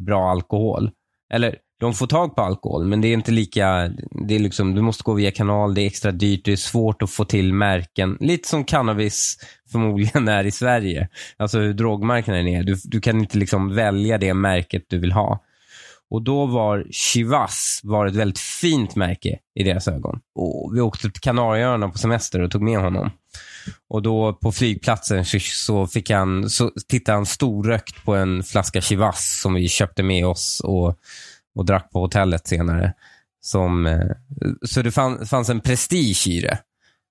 bra alkohol. Eller, de får tag på alkohol, men det är inte lika, det är liksom, du måste gå via kanal, det är extra dyrt, det är svårt att få till märken. Lite som cannabis förmodligen <laughs> är i Sverige. Alltså hur drogmarknaden är. Du, du kan inte liksom välja det märket du vill ha. Och då var Chivas var ett väldigt fint märke i deras ögon. Och vi åkte till Kanarieöarna på semester och tog med honom. Och då på flygplatsen så, fick han, så tittade han storrökt på en flaska Chivas som vi köpte med oss och, och drack på hotellet senare. Som, eh, så det fann, fanns en prestige i det.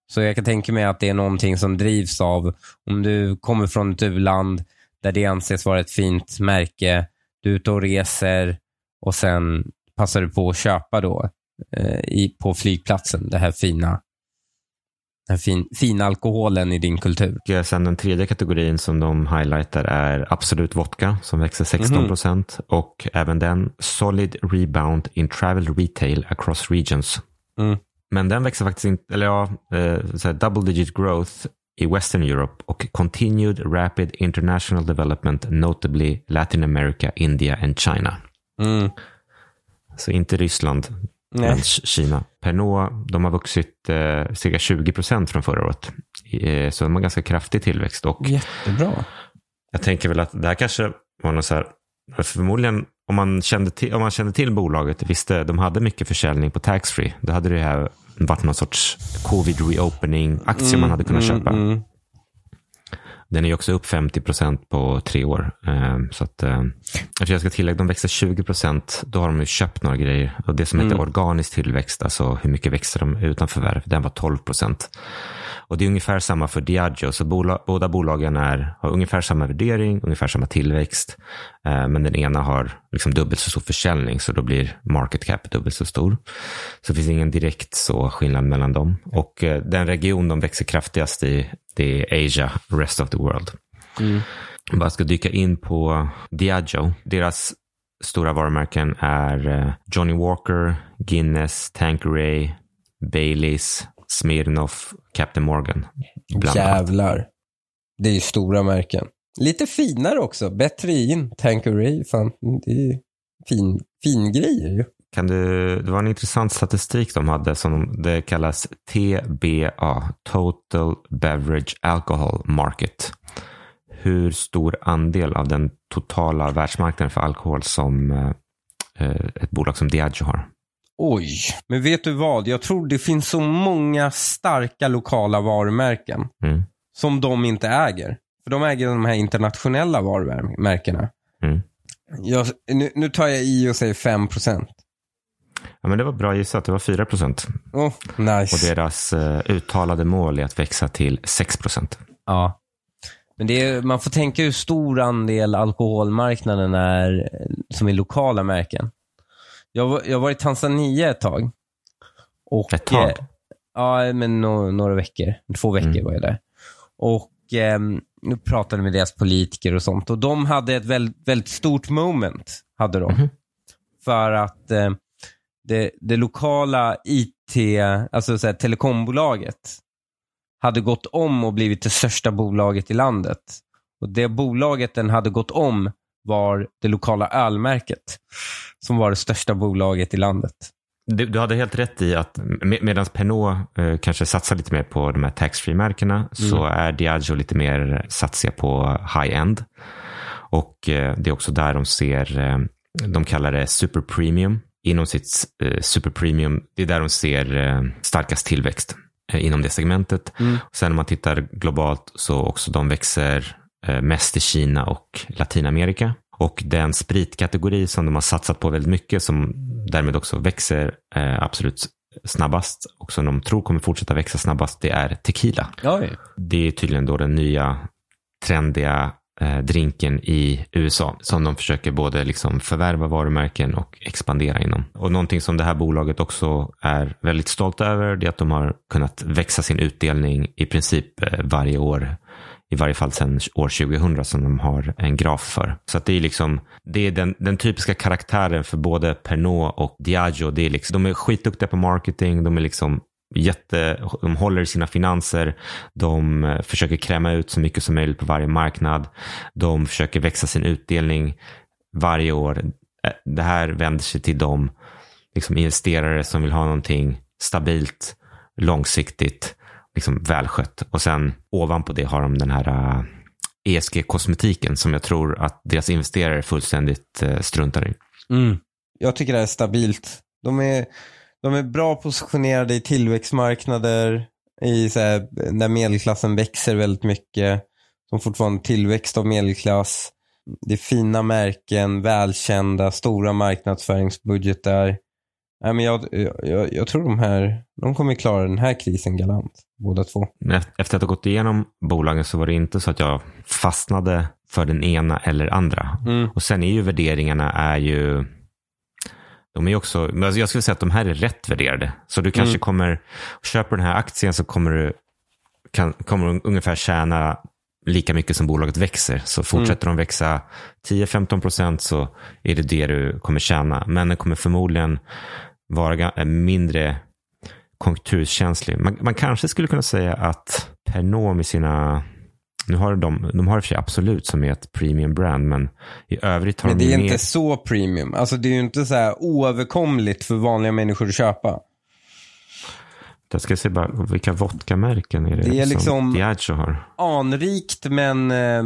Så jag kan tänka mig att det är någonting som drivs av, om du kommer från ett u-land där det anses vara ett fint märke, du är ute och reser och sen passar du på att köpa då eh, i, på flygplatsen det här fina, den fin, fina alkoholen i din kultur. Och sen den tredje kategorin som de highlightar är Absolut Vodka som växer 16 procent. Och även den Solid Rebound in Travel Retail across regions. Mm. Men den växer faktiskt inte, eller ja, eh, double digit growth i Western Europe och continued rapid international development, notably Latin America, India and China. Mm. Så inte Ryssland, Nej. men Kina. Pernod, de har vuxit eh, cirka 20 procent från förra året. Eh, så de har ganska kraftig tillväxt. Och Jättebra. jag tänker väl att det här kanske var något så här, förmodligen om man kände till, om man kände till bolaget, visste de hade mycket försäljning på taxfree, då hade det här varit någon sorts covid reopening aktie man hade kunnat köpa. Mm. Den är också upp 50 procent på tre år. Eh, Så att, eh, jag ska tillägga, de växer 20 procent. Då har de ju köpt några grejer. Och det som heter organisk tillväxt, alltså hur mycket växer de utan förvärv, den var 12 procent. Och det är ungefär samma för Diageo. Så bola, båda bolagen är, har ungefär samma värdering, ungefär samma tillväxt. Eh, men den ena har liksom dubbelt så stor försäljning, så då blir market cap dubbelt så stor. Så det finns ingen direkt så skillnad mellan dem. Och eh, den region de växer kraftigast i, det är Asia, rest of the world. Jag bara ska dyka in på Diageo. Deras stora varumärken är eh, Johnny Walker, Guinness, Tanqueray, Baileys, Smirnoff, Captain Morgan. Annat. Jävlar. Det är ju stora märken. Lite finare också. Bättre in. Tanqueray, fan. Det är ju fin, fin grejer ju. Kan du, det var en intressant statistik de hade som det kallas TBA, Total Beverage Alcohol Market. Hur stor andel av den totala världsmarknaden för alkohol som eh, eh, ett bolag som Diageo har. Oj, men vet du vad? Jag tror det finns så många starka lokala varumärken Mm. som de inte äger. För de äger de här internationella varumärkena. Mm. Jag, nu, nu tar jag i och säger 5%. Ja, men det var bra gissat, det var 4 procent. Oh, nice. Och deras eh, uttalade mål är att växa till 6 procent. Ja. Men är, man får tänka hur stor andel alkoholmarknaden är eh, som är lokala märken. Jag, var- jag var i Tanzania ett tag. Och, Ett tag? eh, Ja, men no, några veckor. Två veckor Mm. var jag där. Och ehm, nu pratade med deras politiker och sånt. Och de hade ett väldigt, väldigt stort moment. Hade de. Mhm. För att eh, det, det lokala IT, alltså så här, telekombolaget, hade gått om och blivit det största bolaget i landet. Och Det bolaget den hade gått om var det lokala ölmärket, som var det största bolaget i landet. Du, du hade helt rätt i att med, medan Pernod eh, kanske satsar lite mer på de här taxfree-märkena så är Diageo lite mer satsiga på high-end. Och eh, det är också där de ser, eh, de kallar det super premium. Inom sitt eh, super premium, det är där de ser eh, starkast tillväxt eh, inom det segmentet. Sen om man tittar globalt så också de växer mest i Kina och Latinamerika. Och den spritkategori som de har satsat på väldigt mycket, som därmed också växer eh, absolut snabbast och som de tror kommer fortsätta växa snabbast, det är tequila. Oj. Det är tydligen då den nya trendiga eh, drinken i USA som de försöker både liksom förvärva varumärken och expandera inom. Och någonting som det här bolaget också är väldigt stolt över det är att de har kunnat växa sin utdelning i princip eh, varje år. I varje fall sedan år 2000 som de har en graf för. Så att det är liksom, det är den, den typiska karaktären för både Pernod och Diageo. Det är liksom, de är skitduktiga på marketing, de är liksom jätte, de håller i sina finanser, de eh, försöker kräma ut så mycket som möjligt på varje marknad, de försöker växa sin utdelning varje år. Eh, det här vänder sig till de liksom investerare som vill ha någonting stabilt, långsiktigt, liksom välskött. Och sen ovanpå det har de den här eh, ESG-kosmetiken som jag tror att deras investerare fullständigt eh, struntar i. Mm. Jag tycker det är stabilt. De är, de är bra positionerade i tillväxtmarknader, i så här, där medelklassen växer väldigt mycket. De fortfarande tillväxt av medelklass. Det är fina märken, välkända, stora marknadsföringsbudgetar. Nej, men jag, jag, jag tror de här, de kommer klara den här krisen galant, båda två. Efter att ha gått igenom bolagen så var det inte så att jag fastnade för den ena eller andra. Mm. Och sen är ju värderingarna är ju de är också, alltså jag skulle säga att de här är rätt värderade. Så du kanske kommer, köper den här aktien så kommer du kan, kommer du ungefär tjäna lika mycket som bolaget växer. Så fortsätter de växa 10-15 procent så är det det du kommer tjäna. Men den kommer förmodligen vara mindre konjunkturkänslig. Man, man kanske skulle kunna säga att Pernod med sina nu har de, de har i och för sig Absolut som är ett premium brand, men i övrigt har Men de det är mer... inte så premium. Alltså det är ju inte så här oöverkomligt för vanliga människor att köpa. Jag ska se bara, vilka vodkamärken är det, Det är som liksom- Diageo har? Anrikt men eh,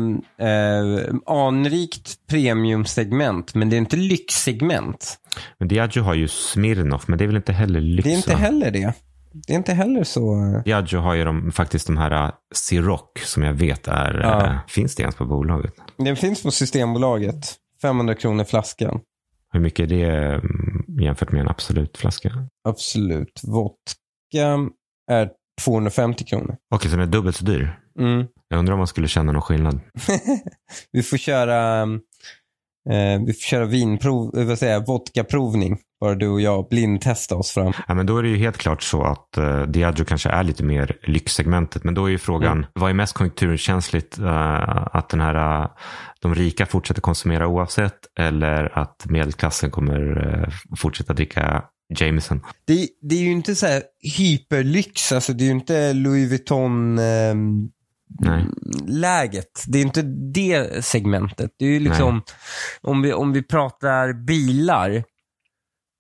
eh, anrikt premiumsegment. Men det är inte lyxsegment. Men Diageo har ju Smirnoff, men det är väl inte heller lyx? Det är inte heller det. Det är inte heller så. eh, Diageo har ju de, faktiskt de här uh, Ciroc som jag vet är, Ja. eh, finns det ens på bolaget? Den finns på Systembolaget. 500 kronor flaskan. Hur mycket är det mm, jämfört med en Absolut flaska? Absolut. Vodka är 250 kronor. Okej, så den är dubbelt så dyr. Mm. Jag undrar om man skulle känna någon skillnad. <laughs> Vi får köra, eh, vi får köra vinprov, eh, vad säger vodkaprovning. Bara du och jag blindtesta oss fram. Ja, men då är det ju helt klart så att uh, Diageo kanske är lite mer lyxsegmentet. Men då är ju frågan, vad är mest konjunkturkänsligt? Uh, att den här, uh, de rika fortsätter konsumera oavsett eller att medelklassen kommer uh, fortsätta dricka Jameson? Det, det är ju inte så här hyperlyx, alltså det är ju inte Louis Vuitton eh, Nej. läget. Det är inte det segmentet. Det är ju liksom, om vi, om vi pratar bilar,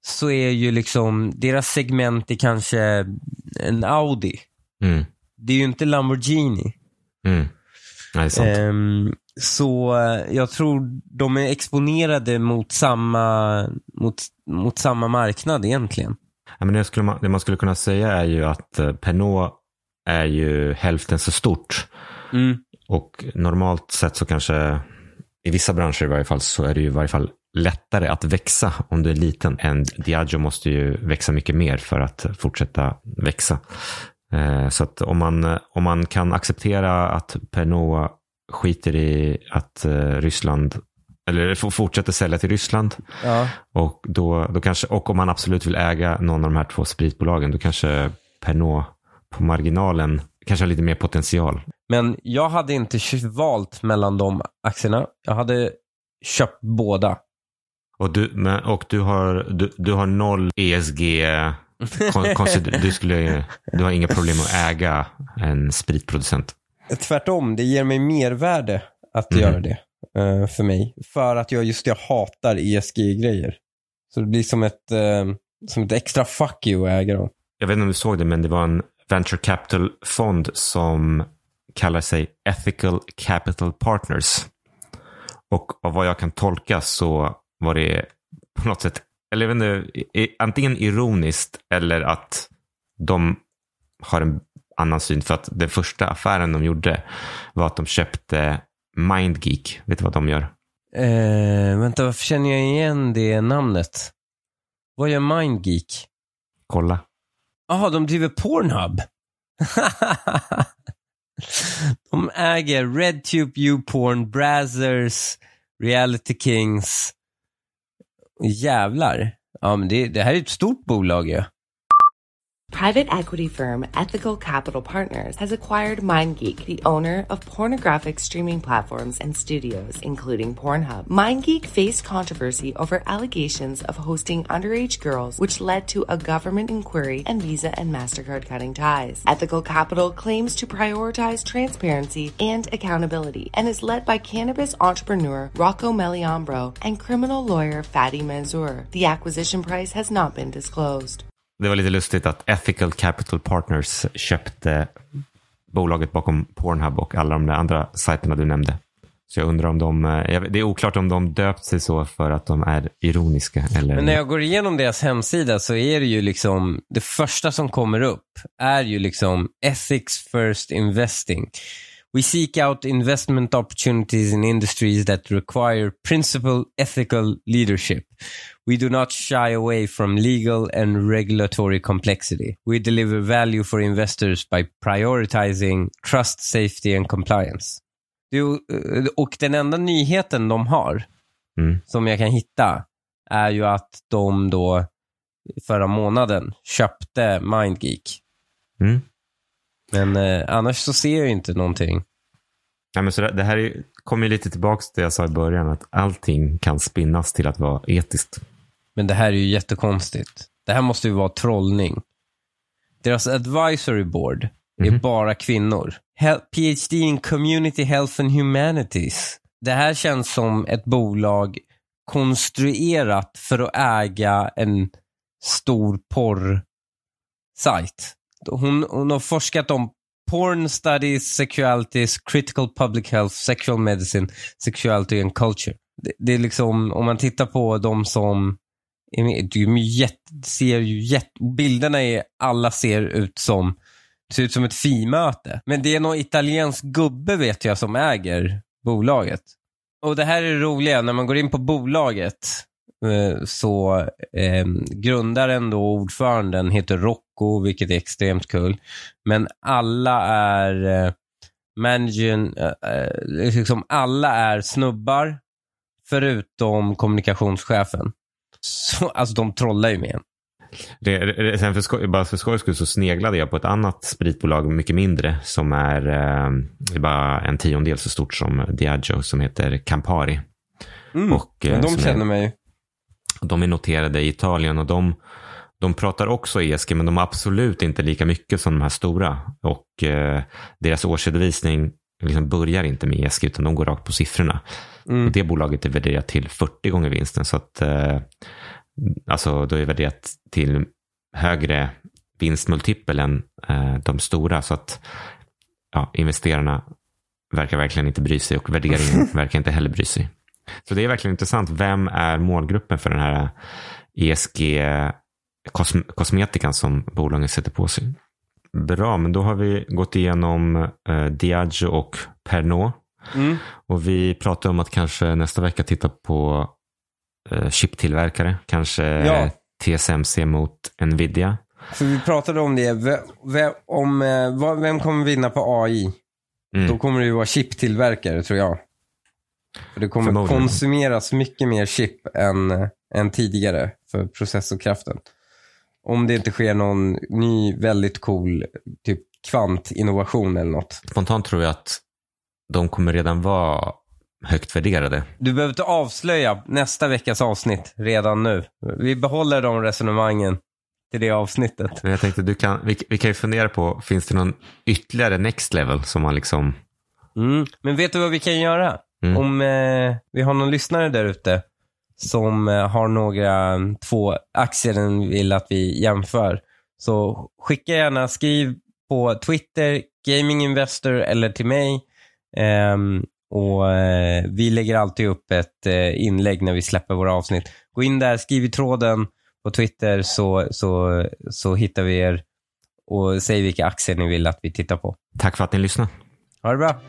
så är ju liksom, deras segment är kanske en Audi. Mm. Det är ju inte Lamborghini. Mm. Nej. Ehm, så eh, jag tror de är exponerade mot samma, mot, mot samma marknad egentligen. Ja, men det, skulle man, det man skulle kunna säga är ju att eh, Pernod är ju hälften så stort. Mm. Och normalt sett så kanske, i vissa branscher i varje fall, så är det ju i varje fall lättare att växa om du är liten. Än Diageo måste ju växa mycket mer för att fortsätta växa. Eh, Så att om man, om man kan acceptera att Pernod skiter i att eh, Ryssland, eller fortsätter sälja till Ryssland, Ja. och, då, då kanske, och om man absolut vill äga någon av de här två spritbolagen, då kanske Pernod på marginalen kanske har lite mer potential. Men jag hade inte valt mellan de aktierna. Jag hade köpt båda. Och du, men, och du, har, du, du har noll ESG. Kon, konstigt, du, skulle, du har inga problem att äga en spritproducent. Tvärtom, det ger mig mervärde att Mhm. göra det eh, för mig. För att jag just jag hatar ESG-grejer. Så det blir som ett, eh, som ett extra fuck you att äga dem. Jag vet inte om du såg det, men det var en venture capital-fond som kallar sig Ethical Capital Partners. Och av vad jag kan tolka så var det på något sätt, eller jag vet inte, antingen ironiskt eller att de har en annan syn. För att den första affären de gjorde var att de köpte MindGeek. Vet du vad de gör? Eh, vänta, varför känner jag igen det namnet? Vad gör MindGeek? Kolla. Jaha, de driver Pornhub. <laughs> de äger RedTube, YouPorn, Brazzers, Reality Kings. Jävlar. Ja, men det, det här är ett stort bolag ju. Private equity firm Ethical Capital Partners has acquired MindGeek, the owner of pornographic streaming platforms and studios, including Pornhub. MindGeek faced controversy over allegations of hosting underage girls, which led to a government inquiry and Visa and MasterCard cutting ties. Ethical Capital claims to prioritize transparency and accountability and is led by cannabis entrepreneur Rocco Meliambro and criminal lawyer Fadi Manzour. The acquisition price has not been disclosed. Det var lite lustigt att Ethical Capital Partners köpte bolaget bakom Pornhub och alla de där andra sajterna du nämnde. Så jag undrar om de, eh, det är oklart om de döpt sig så för att de är ironiska eller... Men när jag går igenom deras hemsida så är det ju liksom, det första som kommer upp är ju liksom ethics first investing. We seek out investment opportunities in industries that require principled ethical leadership. We do not shy away from legal and regulatory complexity. We deliver value for investors by prioritizing trust, safety and compliance. Det, är- och den enda nyheten de har Mm. som jag kan hitta är ju att de då förra månaden köpte MindGeek. Mm. Men eh, annars så ser jag inte någonting. Nej, men så det, det här är, kommer ju lite tillbaka till det jag sa i början, att allting kan spinnas till att vara etiskt. Men det här är ju jättekonstigt. Det här måste ju vara trollning. Deras advisory board är Mhm. bara kvinnor. Hel- PhD in Community Health and Humanities. Det här känns som ett bolag konstruerat för att äga en stor porrsajt. Hon, hon har forskat om porn studies, sexualities, critical public health, sexual medicine, sexuality and culture. Det, det är liksom, om man tittar på de som är med, det ser ju jätte, bilderna är, alla ser ut som, ser ut som ett fimöte. Men det är någon italiensk gubbe vet jag som äger bolaget. Och det här är det roliga, när man går in på bolaget eh, så eh, grundaren då, ordföranden, heter Rocco, vilket är extremt kul. Men alla är eh, managing, eh, eh, liksom alla är snubbar förutom kommunikationschefen. Så, alltså de trollar ju med en. Det, det, sen för skoj, bara för skojs skull så sneglade jag på ett annat spritbolag mycket mindre som är, eh, bara en tiondel så stort som Diageo som heter Campari. Och, eh, de känner är, mig. De är noterade i Italien och de, de pratar också ESG men de har absolut inte lika mycket som de här stora. Och eh, deras årsredovisning liksom börjar inte med ESG utan de går rakt på siffrorna. Mm. Och det bolaget är värderat till 40 gånger vinsten. Så att, eh, alltså då är värderat till högre vinstmultipel än eh, de stora. Så att ja, investerarna verkar verkligen inte bry sig och värderingen <laughs> verkar inte heller bry sig. Så det är verkligen intressant. Vem är målgruppen för den här ESG kosm kosmetikan som bolagen sätter på sig? Bra, men då har vi gått igenom eh, Diageo och Pernod. Mm. Och vi pratar om att kanske nästa vecka titta på eh, chiptillverkare. Kanske Ja. TSMC mot Nvidia. För vi pratade om det, ve- ve- om eh, vem kommer vinna på AI? Mm. Då kommer det ju vara chiptillverkare tror jag. För det kommer konsumeras mycket mer chip än, eh, än tidigare för processorkraften. Om det inte sker någon ny väldigt cool typ kvantinnovation eller något. Spontant tror jag att de kommer redan vara högt värderade. Du behöver inte avslöja nästa veckas avsnitt redan nu. Vi behåller de resonemangen till det avsnittet. Men jag tänkte, du kan, vi, vi kan ju fundera på, finns det någon ytterligare next level som man liksom... Mm. Men vet du vad vi kan göra? Mm. Om eh, vi har någon lyssnare där ute som eh, har några två aktier den vill att vi jämför. Så skicka gärna, skriv på Twitter, Gaming Investor eller till mig. Ehm, och eh, Vi lägger alltid upp ett eh, inlägg när vi släpper våra avsnitt. Gå in där, skriv i tråden på Twitter så, så, så hittar vi er och säg vilka aktier ni vill att vi tittar på. Tack för att ni lyssnade. Ha det bra!